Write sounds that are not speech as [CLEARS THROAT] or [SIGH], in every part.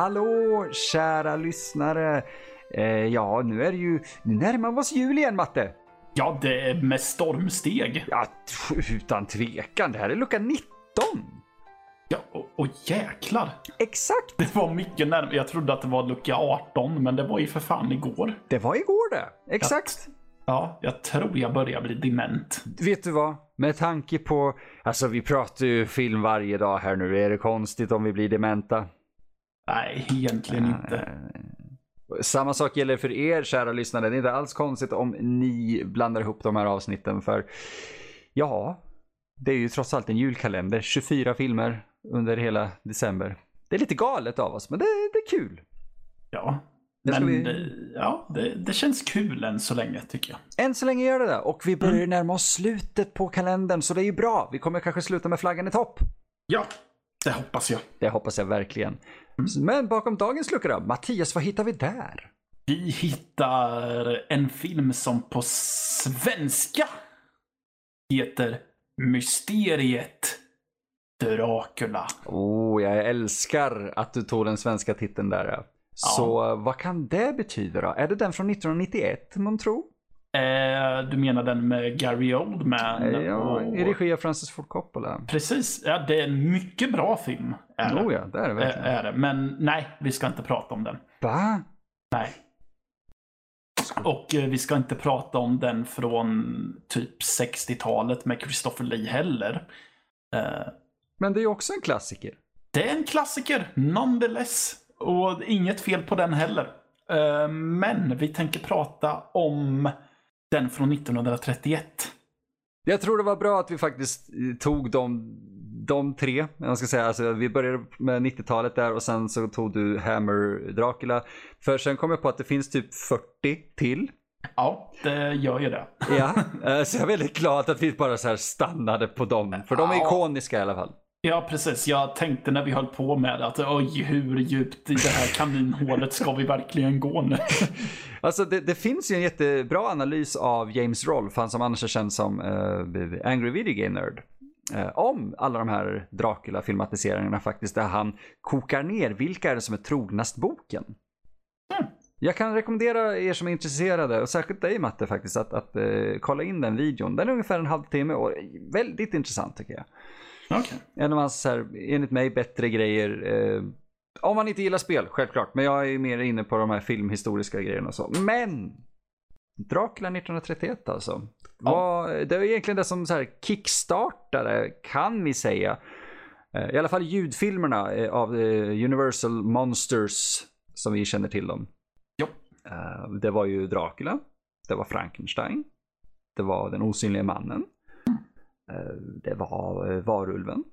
Hallå kära lyssnare! Eh, ja, nu är det ju, nu närmar vi oss jul igen Matte. Ja, det är med stormsteg. Ja, utan tvekan. Det här är lucka 19. Ja, och, och jäklar. Exakt! Det var mycket närmare. Jag trodde att det var lucka 18, men det var ju för fan igår. Det var igår det. Exakt. Ja, jag tror jag börjar bli dement. Vet du vad? Med tanke på, alltså vi pratar ju film varje dag här nu. Är det konstigt om vi blir dementa? Nej, egentligen inte. Samma sak gäller för er kära lyssnare. Det är inte alls konstigt om ni blandar ihop de här avsnitten för ja, det är ju trots allt en julkalender. 24 filmer under hela december. Det är lite galet av oss, men det, det är kul. Ja, Det men vi- det, ja, det, det känns kul än så länge tycker jag. Än så länge gör det det och vi börjar närma oss slutet på kalendern så det är ju bra. Vi kommer kanske sluta med flaggan i topp. Ja, det hoppas jag. Det hoppas jag verkligen. Men bakom dagens lucka då? Mattias, vad hittar vi där? Vi hittar en film som på svenska heter Mysteriet Dracula. Oh, jag älskar att du tog den svenska titeln där. ja. Så vad kan det betyda då? Är det den från 1991 man tror? Eh, du menar den med Gary Oldman? Ja, och... i regi av Francis Ford Coppola. Precis, ja, det är en mycket bra film. Är det. Oh ja, det är det Eh, verkligen. är det. Men nej, vi ska inte prata om den. Va? Nej. Och eh, vi ska inte prata om den från typ 60-talet med Christopher Lee heller. Eh, Men det är också en klassiker. det är en klassiker, nonetheless. Och inget fel på den heller. Eh, men vi tänker prata om den från 1931. Jag tror det var bra att vi faktiskt eh, tog de, de tre. Jag ska säga, alltså, vi började med 90-talet där och sen så tog du Hammer Dracula. För sen kom jag på att det finns typ 40 till. Ja, det gör ju det. Ja, eh, så jag är väldigt glad att vi bara så här stannade på dem. För de är ikoniska i alla fall. Ja, precis. Jag tänkte när vi höll på med att oj, hur djupt i det här kaninhålet ska vi verkligen gå nu? [LAUGHS] Alltså det, det finns ju en jättebra analys av James Rolfe, han som annars är känd som eh, Angry Video Game Nerd. eh, om alla de här Dracula-filmatiseringarna faktiskt, där han kokar ner vilka är det som är trognast boken. Mm. Jag kan rekommendera er som är intresserade, och särskilt dig Matte faktiskt, att, att eh, kolla in den videon. Den är ungefär en halvtimme och väldigt intressant tycker jag. Okej. En av hans, här, enligt mig, bättre grejer. Eh, om man inte gillar spel, självklart. Men jag är mer inne på de här filmhistoriska grejerna och så. Men! Dracula 1931 alltså. Var, det var egentligen det som så här kickstartade, kan vi säga. Eh, I alla fall ljudfilmerna eh, av eh, Universal Monsters, som vi känner till dem. Eh, Det var ju Dracula. Det var Frankenstein. Det var Den osynliga mannen. Eh, Det var eh, Varulven.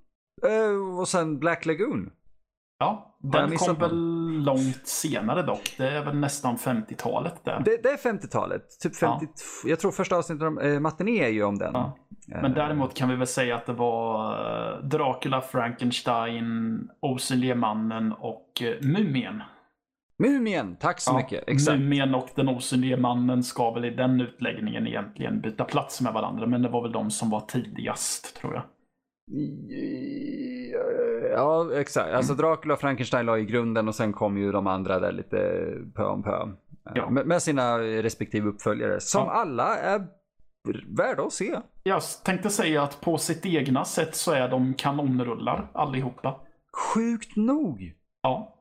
Eh, Och sen Black Lagoon. Ja, den kom väl långt senare dock. Det är väl nästan 50-talet där. Det, det är 50-talet. Typ 50, Jag tror första avsnittet om eh, Matiné är ju om den. Ja. Men däremot kan vi väl säga att det var Dracula, Frankenstein, Osynlige mannen och Mumien. Mumien, tack så Ja, mycket. Exakt. Mumien och den osynlige mannen ska väl i den utläggningen egentligen byta plats med varandra. Men det var väl de som var tidigast, tror jag. Ja, exakt. Alltså Dracula och Frankenstein la i grunden och sen kom ju de andra där lite pö om pö. Ja. Med, med sina respektive uppföljare. Som Ja. alla är värda att se. Jag tänkte säga att på sitt egna sätt så är de kanonrullar allihopa. Sjukt nog. Ja.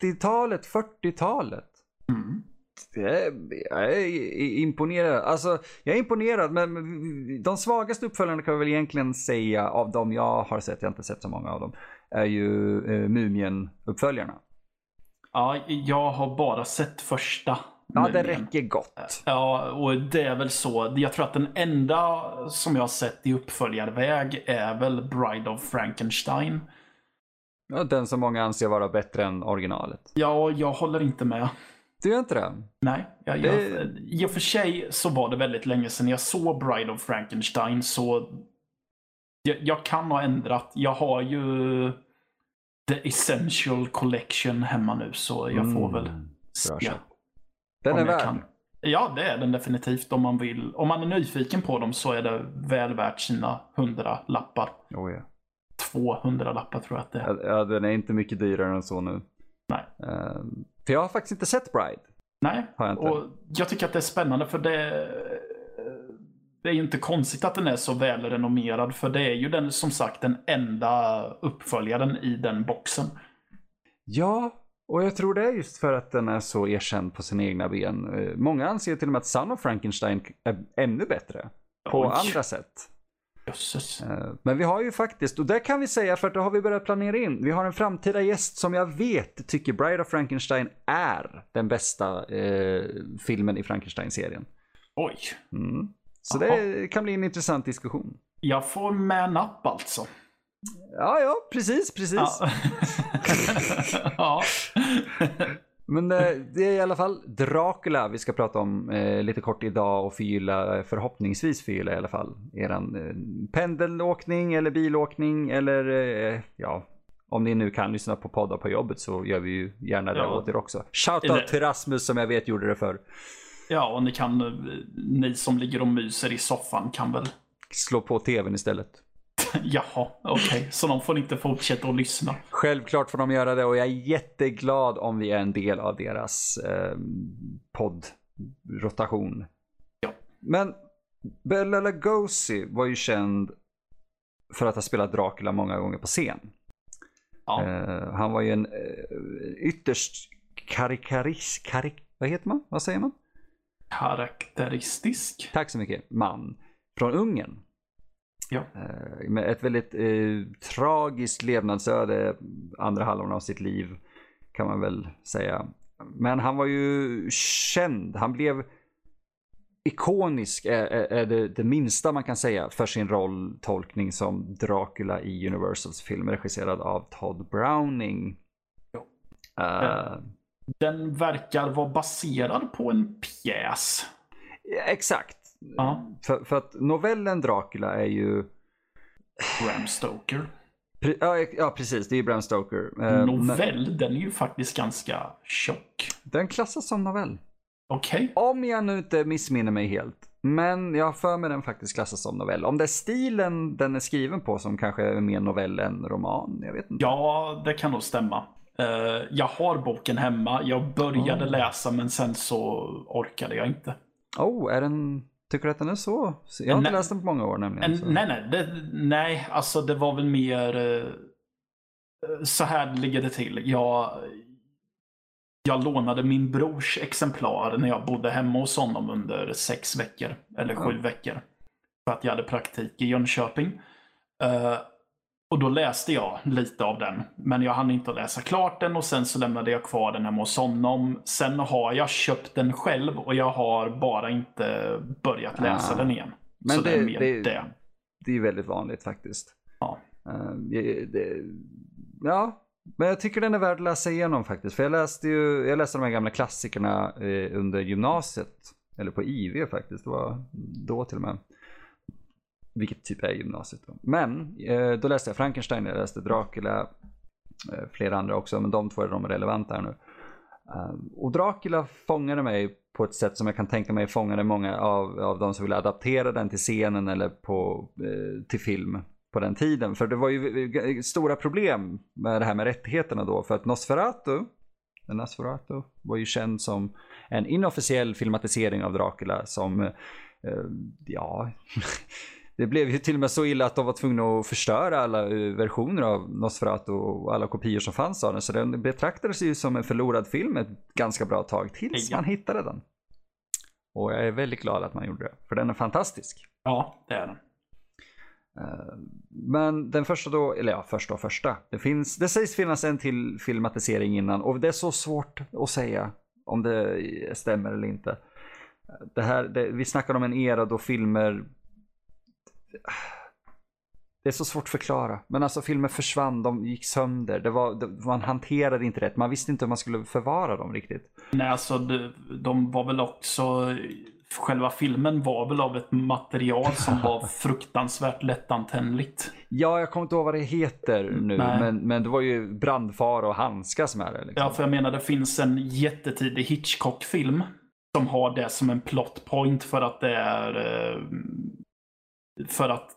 30-talet, 40-talet. Mm. Jag är, jag är imponerad. Alltså, jag är imponerad, men de svagaste uppföljarna kan jag väl egentligen säga av de jag har sett, jag har inte sett så många av dem, är ju eh, Mumien-uppföljarna. Ja, jag har bara sett första. Ja, det räcker gott. Ja, och det är väl så. Jag tror att den enda som jag har sett i uppföljarväg är väl Bride of Frankenstein. Den som många anser vara bättre än originalet. Ja, jag håller inte med. Du gör inte det? Nej, jag, Det- jag, i och för sig så var det väldigt länge sedan jag såg Bride of Frankenstein så jag, jag kan ha ändrat. Jag har ju The Essential Collection hemma nu så jag får väl Mm, se. Den är värd. kan. Ja, det är den definitivt. Om man vill. Om man är nyfiken på dem så är det väl värt sina 100 lappar. Oh, ja. 200 lappar tror jag att det är. Ja, den är inte mycket dyrare än så nu. Nej. Eh, för jag har faktiskt inte sett Bride. Nej, Har jag inte. och jag tycker att det är spännande för det, det är ju inte konstigt att den är så välrenommerad för det är ju den som sagt den enda uppföljaren i den boxen. Ja, och jag tror det är just för att den är så erkänd på sina egna ben. Eh, Många anser till och med att Son of Frankenstein är ännu bättre. På Oj. andra sätt. Jösses. Eh, Men vi har ju faktiskt, och det kan vi säga för att det har vi börjat planera in. Vi har en framtida gäst som jag vet tycker Bride of Frankenstein är den bästa eh, filmen i Frankenstein-serien. Oj. Mm. Så Jaha. det kan bli en intressant diskussion. Jag får man up alltså. Ja, ja, precis, precis. Ja. [LAUGHS] ja. [LAUGHS] Men eh, det är i alla fall Dracula vi ska prata om eh, lite kort idag och förgylla, eh, förhoppningsvis förgylla i alla fall, eran eh, pendelåkning eller bilåkning eller eh, ja, om ni nu kan lyssna på poddar på jobbet så gör vi ju gärna det Ja. åt er också. Shoutout Eller- till Rasmus som jag vet gjorde det för ja, och ni kan, eh, ni som ligger och myser i soffan kan väl Slå på tvn istället. [LAUGHS] Jaha, okej. Så de får inte fortsätta att lyssna. Självklart får de göra det och jag är jätteglad om vi är en del av deras eh, poddrotation. Ja. Men Bela Lugosi var ju känd för att ha spelat Dracula många gånger på scen. Ja. Eh, han var ju en eh, ytterst karikaris, karik, vad heter man? Vad säger man? Karaktäristisk. Tack så mycket. Man från Ungern. Ja. Eh, med ett väldigt eh, tragiskt levnadsöde andra halvan av sitt liv kan man väl säga. Men han var ju känd. Han blev ikonisk är, är, är det, det minsta man kan säga för sin rolltolkning som Dracula i Universals film regisserad av Todd Browning. Ja. Eh, Den verkar vara baserad på en pjäs. Exakt. Ja. För, för att novellen Dracula är ju Bram Stoker. Ja, precis. Det är ju Bram Stoker. Eh, men Novell, den är ju faktiskt ganska tjock. Den klassas som novell. Okej. Om jag nu inte missminner mig helt. Men jag har för mig den faktiskt klassas som novell. Om det är stilen den är skriven på som kanske är mer novell än roman. Jag vet inte. Ja, det kan nog stämma. Eh, jag har boken hemma. Jag började Oh. läsa men sen så orkade jag inte. Oh, är den... Tycker du att den är så? Jag har inte läst den på många år nämligen. En, så. nej, nej, det, nej, alltså det var väl mer eh, så här ligger det till. Jag, jag lånade min brors exemplar när jag bodde hemma hos honom under sex veckor, eller sju Ja. veckor. För att jag hade praktik i Jönköping. Och då läste jag lite av den. Men jag hann inte läsa klart den och sen så lämnade jag kvar den hemma hos honom. Sen har jag köpt den själv och jag har bara inte börjat läsa Ah. den igen. Men så det, är det, mer det, det. det är väldigt vanligt faktiskt. Ja. Eh, det- det- ja, men jag tycker den är värd att läsa igenom faktiskt. För jag läste ju, jag läste de här gamla klassikerna eh, under gymnasiet. Eller på IV faktiskt. Det var då till och med. Vilket typ är gymnasiet då. Men eh, då läste jag Frankenstein, jag läste Dracula. Eh, flera andra också, men de två är de relevanta här nu. Eh, och Dracula fångade mig på ett sätt som jag kan tänka mig fångade många av, av de som ville adaptera den till scenen eller på, eh, till film på den tiden. För det var ju eh, eh, stora problem med det här med rättigheterna då. För att Nosferatu, Nosferatu var ju känd som en inofficiell filmatisering av Dracula som, eh, ja, [LAUGHS] det blev ju till och med så illa att de var tvungna att förstöra alla eh, versioner av Nosferatu och alla kopior som fanns av den. Så den betraktades ju som en förlorad film ett ganska bra tag tills man hittade den. Och jag är väldigt glad att man gjorde det, för den är fantastisk. Ja, det är den. Eh, Men den första då, eller ja, första och första. Det, finns, det sägs finnas en till filmatisering innan och det är så svårt att säga om det stämmer eller inte. Det här, det, vi snackar om en era då filmer det är så svårt att förklara. Men alltså filmer försvann, de gick sönder. Det var, det, man hanterade inte rätt. Man visste inte hur man skulle förvara dem riktigt. Nej, alltså de, de var väl också... Själva filmen var väl av ett material som var [LAUGHS] fruktansvärt lättantändligt. Ja, jag kommer inte ihåg vad det heter nu. Nej. Men, men det var ju brandfara och handskas med det. Liksom. Ja, för jag menar det finns en jättetidig Hitchcock-film som har det som en plot point för att det är... eh, För att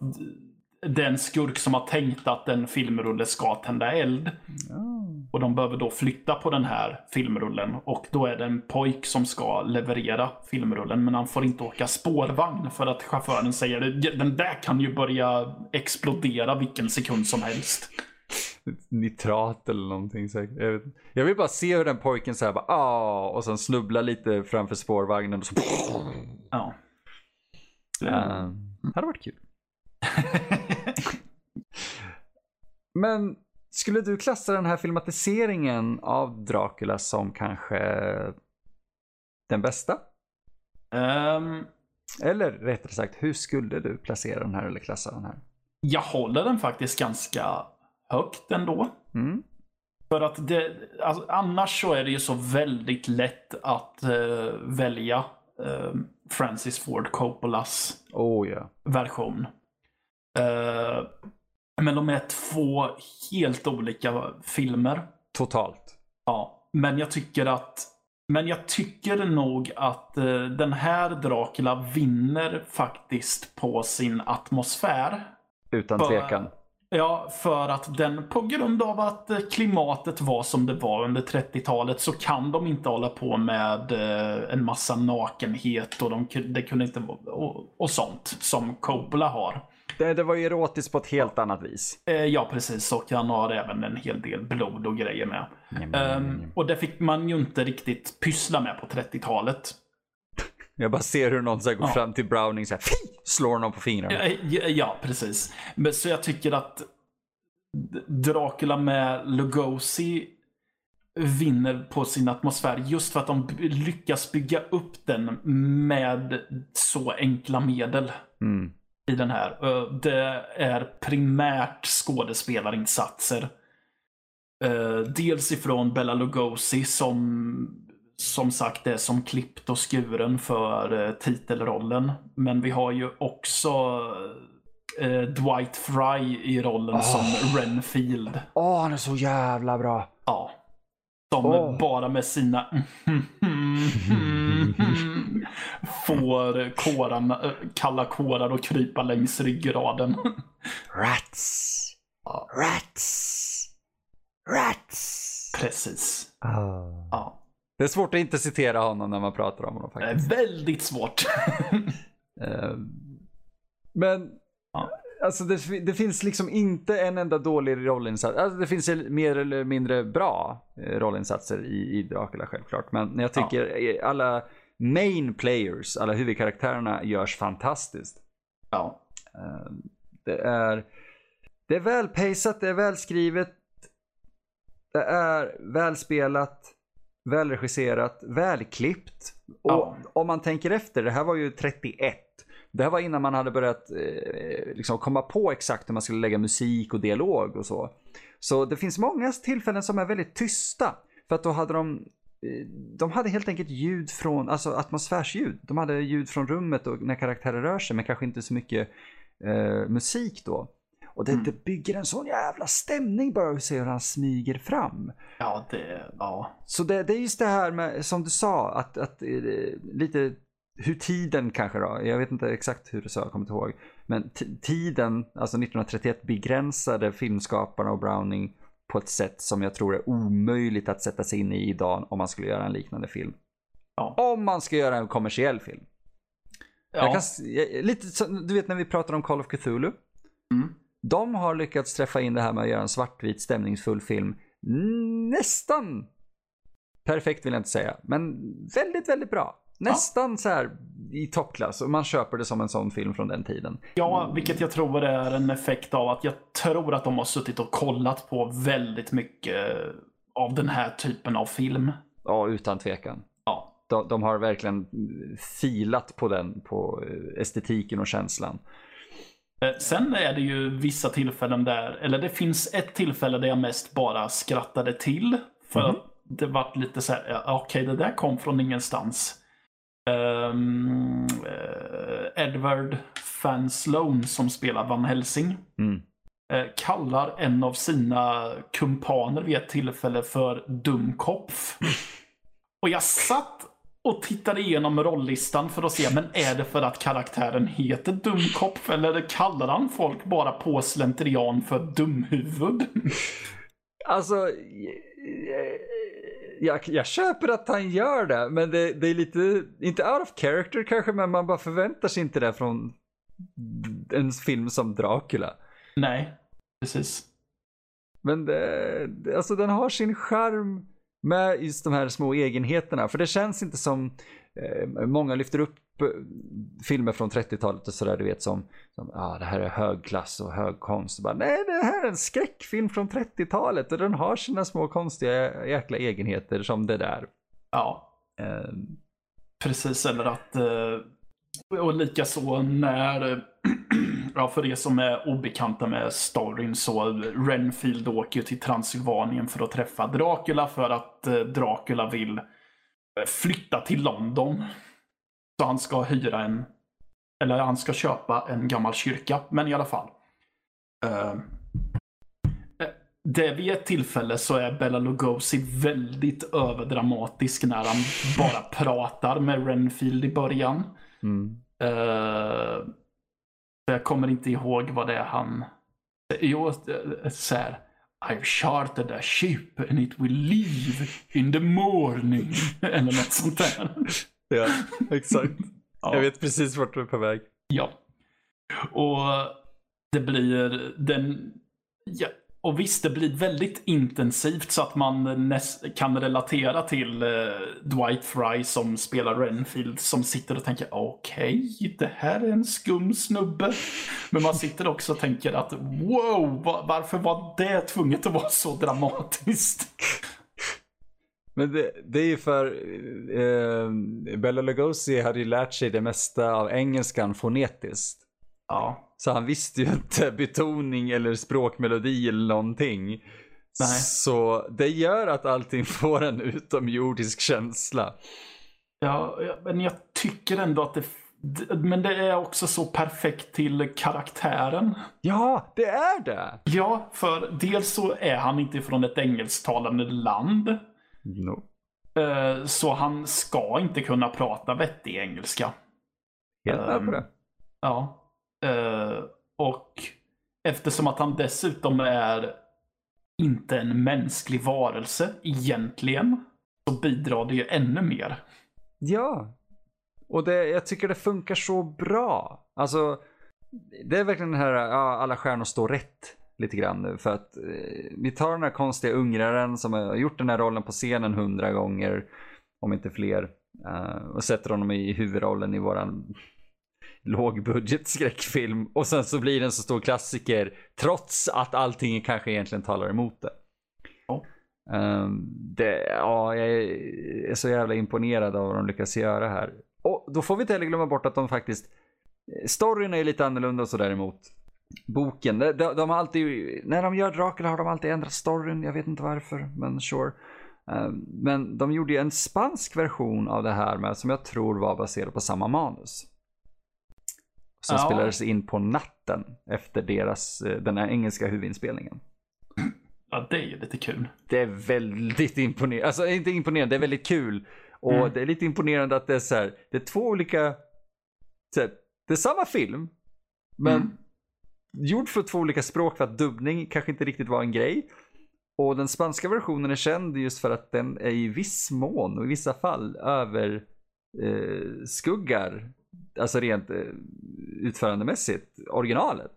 det är en skurk som har tänkt att en filmrulle ska tända eld. Ja. Och de behöver då flytta på den här filmrullen. Och då är det en pojk som ska leverera filmrullen. Men han får inte åka spårvagn för att chauffören säger den där kan ju börja explodera vilken sekund som helst. Nitrat eller någonting säkert. Jag, vet. jag vill bara se hur den pojken säger bara ah och sen snubblar lite framför spårvagnen och så. Ja. Uh, hade varit kul. [LAUGHS] Men skulle du klassa den här filmatiseringen av Dracula som kanske den bästa? Um, eller rättare sagt, hur skulle du placera den här eller klassa den här? Jag håller den faktiskt ganska högt ändå. Mm. För att det, alltså, annars så är det ju så väldigt lätt att uh, välja uh, Francis Ford Coppolas oh, yeah. version. Uh, men de är två helt olika filmer. Totalt. Ja, men jag tycker att men jag tycker nog att den här Dracula vinner faktiskt på sin atmosfär. Utan tvekan. Ja, för att den på grund av att klimatet var som det var under 30-talet så kan de inte hålla på med en massa nakenhet och de, det kunde inte och, och sånt som Coppola har. Det, det var ju erotiskt på ett helt annat vis. Ja, precis. Och han har även en hel del blod och grejer med. Mm, mm, och det fick man ju inte riktigt pyssla med på 30-talet. Jag bara ser hur någon så går ja. fram till Browning och slår honom på fingrarna. Ja, ja, precis. Men så jag tycker att Dracula med Lugosi vinner på sin atmosfär just för att de lyckas bygga upp den med så enkla medel. Mm. I den här. Det är primärt skådespelarinsatser. Dels ifrån Bella Lugosi som som sagt är som klippt och skuren för eh, titelrollen. Men vi har ju också eh, Dwight Fry i rollen oh. som Renfield. Åh, oh, han är så jävla bra. Ja. Som oh. bara med sina [LAUGHS] får kåran, kalla kårar och krypa längs ryggraden. [LAUGHS] Rats. Rats. Rats. Precis. Oh. Ja. Det är svårt att inte citera honom när man pratar om honom faktiskt. Väldigt svårt. [LAUGHS] Ehm, men ja. alltså det, det, finns liksom inte en enda dålig rollinsats. Alltså det finns mer eller mindre bra eh, rollinsatser i, i Dracula självklart. Men jag tycker ja. alla main players, alla huvudkaraktärerna görs fantastiskt. Ja. Det är, det är välpejsat, det är välskrivet. Det är välspelat välregisserat, välklippt. Och ja. om man tänker efter, det här var ju 31. Det här var innan man hade börjat eh, liksom komma på exakt hur man skulle lägga musik och dialog och så. Så det finns många tillfällen som är väldigt tysta. För att då hade de eh, de hade helt enkelt ljud från, alltså atmosfärsljud. De hade ljud från rummet och när karaktärer rör sig men kanske inte så mycket eh, musik då. Och det, mm. det bygger en sån jävla stämning bara att se hur han smyger fram. Ja, det, ja. Så det, det är just det här med, som du sa, att, att eh, lite hur tiden kanske då, jag vet inte exakt hur du sa, jag kommer inte ihåg. Men tiden, alltså 1931 begränsade filmskaparna och Browning på ett sätt som jag tror är omöjligt att sätta sig in i idag om man skulle göra en liknande film. Ja. Om man ska göra en kommersiell film. Ja. Kan, lite, du vet när vi pratar om Call of Cthulhu. Mm. De har lyckats träffa in det här med att göra en svartvit stämningsfull film. Nästan perfekt vill jag inte säga, men väldigt, väldigt bra. Nästan ja. så här i toppklass och man köper det som en sån film från den tiden. Ja, vilket jag tror är en effekt av att jag tror att de har suttit och kollat på väldigt mycket av den här typen av film. Ja, utan tvekan. Ja. De, de har verkligen filat på den, på estetiken och känslan. Eh, sen är det ju vissa tillfällen där, eller det finns ett tillfälle där jag mest bara skrattade till. För mm. att det var lite så här, okej okay, det där kom från ingenstans. Um, Edward Fansloan som spelar Van Helsing. Mm. Uh, kallar en av sina kumpaner vid ett tillfälle för Dumkopf. Och jag satt och tittade igenom rollistan för att se, men är det för att karaktären heter Dumkopf eller kallar han folk bara på slentrian för dumhuvud? Alltså, jag, jag köper att han gör det, men det, det, är lite, inte out of character kanske, men man bara förväntar sig inte det från en film som Dracula. Nej, precis. Men det, alltså den har sin charm med just de här små egenheterna, för det känns inte som eh, många lyfter upp eh, filmer från 30-talet och sådär, du vet som, som ah, det här är högklass och hög konst. Bara, Nej, det här är en skräckfilm från 30-talet och den har sina små konstiga jäkla egenheter som det där. Ja. Um... Precis, eller att uh, och likaså när [CLEARS THROAT] Ja, för er som är obekanta med storyn så Renfield åker till Transylvanien för att träffa Dracula för att eh, Dracula vill eh, flytta till London. Så han ska hyra en, eller han ska köpa en gammal kyrka, men i alla fall. Uh, det vid ett tillfälle så är Bella Lugosi väldigt överdramatisk när han bara pratar med Renfield i början. Mm. Uh, jag kommer inte ihåg vad det är han... Jo, så här. I've chartered a ship and it will leave in the morning. [LAUGHS] Eller något sånt där. Ja, exakt. Ja. Jag vet precis vart du är på väg. Ja. Och det blir den... Ja, och visst, det blir väldigt intensivt så att man kan relatera till uh, Dwight Fry som spelar Renfield som sitter och tänker okej, okay, det här är en skum snubbe. Men man sitter också och tänker att wow, varför var det tvunget att vara så dramatiskt? Men det, det är ju för eh, Bella Lugosi hade ju lärt sig det mesta av engelskan fonetiskt. Ja. Så han visste ju inte [LAUGHS] betoning eller språkmelodi eller någonting. Nej. Så det gör att allting [LAUGHS] får en utomjordisk känsla. Ja, men jag tycker ändå att det men det är också så perfekt till karaktären. Ja, det är det! Ja, för dels så är han inte från ett engelsktalande land. No. Eh, så han ska inte kunna prata vettig engelska. Helt med på det. Ja. Eh, och eftersom att han dessutom är inte en mänsklig varelse egentligen, så bidrar det ju ännu mer. Ja. Och det, jag tycker det funkar så bra. Alltså, det är verkligen den här, ja, alla stjärnor står rätt lite grann nu. För att eh, vi tar den här konstiga ungraren som har gjort den här rollen på scenen hundra gånger, om inte fler. Uh, och sätter honom i huvudrollen i våran lågbudget skräckfilm och sen så blir den så stor klassiker trots att allting kanske egentligen talar emot det. Oh. Um, det ja, jag är så jävla imponerad av vad de lyckas göra här. Och då får vi inte heller glömma bort att de faktiskt Storyn är lite annorlunda så däremot. Boken, de, de, de har alltid, när de gör Dracula har de alltid ändrat storyn, jag vet inte varför, men sure. Um, men de gjorde ju en spansk version av det här med, som jag tror var baserad på samma manus. Som ja. spelades in på natten efter deras, eh, den här engelska huvudinspelningen. Ja, det är ju lite kul. Det är väldigt imponerande. Alltså inte imponerande, det är väldigt kul. Och mm. det är lite imponerande att det är så här, det är två olika, här, det är samma film. Men mm. gjord för två olika språk för att dubbning kanske inte riktigt var en grej. Och den spanska versionen är känd just för att den är i viss mån och i vissa fall över eh, skuggar alltså rent eh, utförandemässigt, originalet.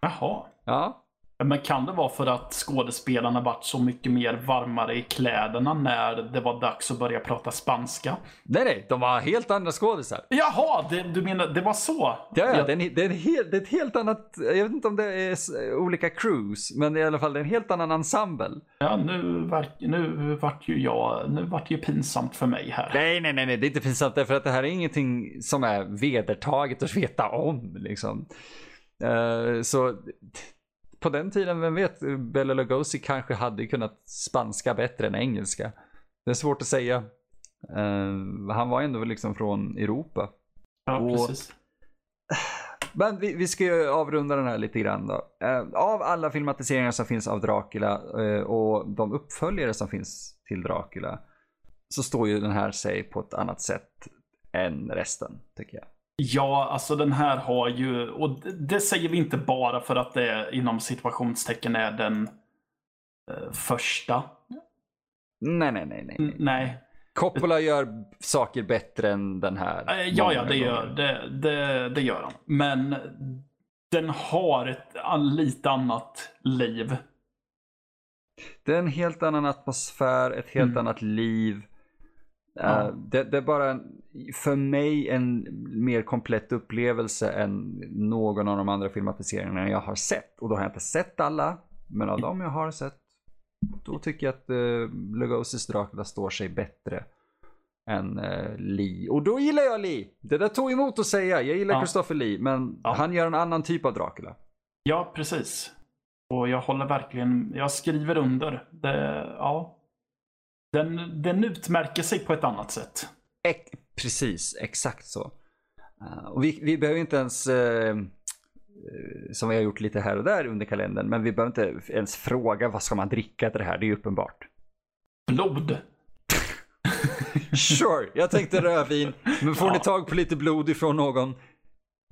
Jaha. Ja. Men kan det vara för att skådespelarna varit så mycket mer varmare i kläderna när det var dags att börja prata spanska? Nej, nej, de var helt andra skådisar. Jaha, det, du menar det var så? Ja, ja jag... det, är det, är en hel, det är ett helt annat, jag vet inte om det är olika crews, men i alla fall det är en helt annan ensemble. Ja, nu, var, nu vart ju jag, nu vart det ju pinsamt för mig här. Nej, nej, nej, nej, det är inte pinsamt därför att det här är ingenting som är vedertaget att veta om liksom. Uh, så på den tiden, vem vet, Bela Lugosi kanske hade kunnat spanska bättre än engelska. Det är svårt att säga. Uh, han var ändå liksom från Europa. Ja, och, precis. Men vi, vi, ska ju avrunda den här lite grann då. Uh, av alla filmatiseringar som finns av Dracula uh, och de uppföljare som finns till Dracula så står ju den här sig på ett annat sätt än resten, tycker jag. Ja, alltså den här har ju, och det säger vi inte bara för att det inom situationstecken är den eh, första. Nej, nej, nej, nej. Nej. Coppola gör saker bättre än den här. Eh, Ja, ja, det gör, det, det, det gör han. Men den har ett lite annat liv. Det är en helt annan atmosfär, ett helt Mm. annat liv. Ja. Eh, det, det är bara för mig en mer komplett upplevelse än någon av de andra filmatiseringarna jag har sett. Och då har jag inte sett alla, men av dem jag har sett, då tycker jag att uh, Lugosi's Dracula står sig bättre än uh, Lee. Och då gillar jag Lee. Det där tog emot att säga. Jag gillar Ja. Christopher Lee, men Ja. han gör en annan typ av Dracula. Ja, precis. Och jag håller verkligen, jag skriver under. Det, ja. Den, den utmärker sig på ett annat sätt. Ex- precis, exakt så. Eh, och vi, vi behöver inte ens, eh, eh, som vi har gjort lite här och där under kalendern, men vi behöver inte ens fråga vad ska man dricka till det här, det är ju uppenbart. Blod. [LAUGHS] Sure, jag tänkte rödvin, men får Ja. ni tag på lite blod ifrån någon?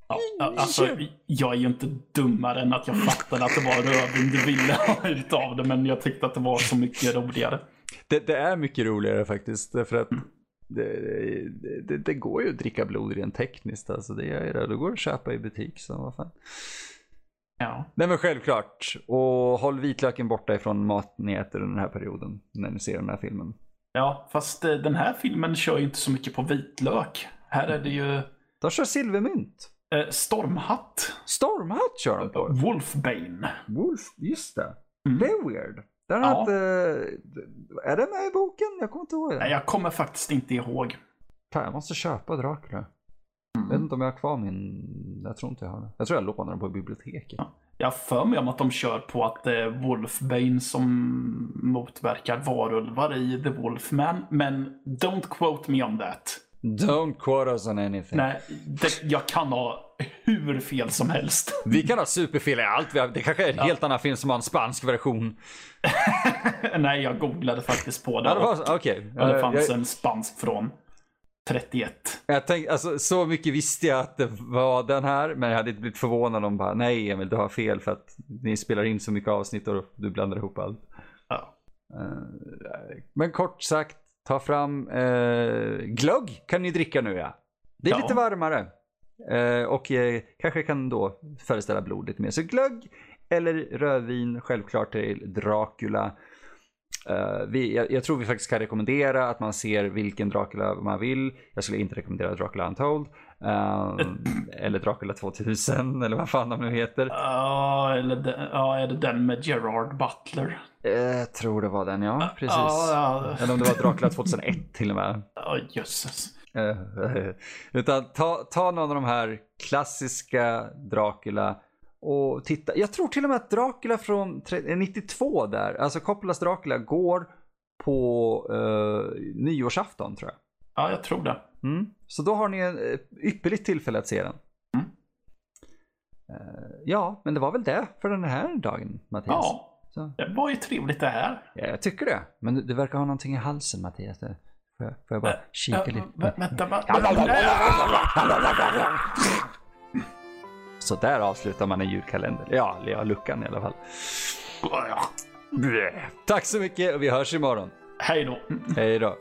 Ja, alltså, jag är ju inte dummare än att jag fattade att det var rödvin du ville ha utav det, men jag tyckte att det var så mycket roligare. Det, det är mycket roligare faktiskt, därför att det, det, det, det går ju att dricka blod rent tekniskt, alltså det är det. Det går att köpa i butik, så vad fan. Ja. Nej men självklart. Och håll vitlöken borta ifrån mat ni äter under den här perioden. När ni ser den här filmen. ja, fast eh, den här filmen kör ju inte så mycket på vitlök. Här är det ju De kör silvermynt. eh, stormhatt. Stormhatt kör de på. Wolfbane. Wolf, just det. Mm. Det är weird. Den Ja. har inte... Är det med i boken? Jag kommer inte ihåg det. Nej, jag kommer faktiskt inte ihåg. Fan, jag måste köpa Dracula. Jag vet Mm. inte om jag har kvar min... Jag tror inte jag har det. Jag tror jag lånade den på biblioteket. Jag har för mig om att de kör på att det är Wolfbane som motverkar varulvar i The Wolfman. Men don't quote me on that. Don't quote us on anything. Nej, det, jag kan ha hur fel som helst. [LAUGHS] Vi kan ha superfel i allt. Det kanske är en Ja. helt annan film som har en spansk version. [LAUGHS] Nej, jag googlade faktiskt på det. Ja, det var Okej. och det Eh, fanns jag- en spansk från 31. Jag tänkte, alltså, så mycket visste jag att det var den här, men jag hade inte blivit förvånad om bara nej Emil, du har fel för att ni spelar in så mycket avsnitt och du blandar ihop allt. Ja. Eh, men kort sagt, ta fram uh, glögg kan ni dricka nu ja. Det är Ja. lite varmare. Eh, och eh, kanske kan då föreställa blod lite mer. Så glögg eller rödvin, självklart till Dracula. Eh, vi, jag, jag tror vi faktiskt kan rekommendera att man ser vilken Dracula man vill. Jag skulle inte rekommendera Dracula Untold. eh, eller Dracula 2000 eller vad fan de nu heter. Ja, eller den, ja, är det den med Gerard Butler? Jag tror det var den ja, precis. Ja, ja. Eller om det var Dracula 2001 till och med. Ja, jösses. Eh, [LAUGHS] Utan ta, ta någon av de här klassiska Dracula och titta. Jag tror till och med att Dracula från tre- eh, 92 där, alltså Coppolas Dracula går på uh, nyårsafton tror jag. Ja, jag tror det. Mm. Så då har ni en eh, ypperligt tillfälle att se den. Mm. Eh, ja, men det var väl det för den här dagen Mattias. Ja, Så. det var ju trevligt det här. Ja, jag tycker det. Men du, du verkar ha någonting i halsen Mattias. Det- Får jag, bara kika lite? vä- Vänta, va? Så där avslutar man en julkalender. Ja, ja, luckan i alla fall. Tack så mycket och vi hörs imorgon. Hej då. Hej då.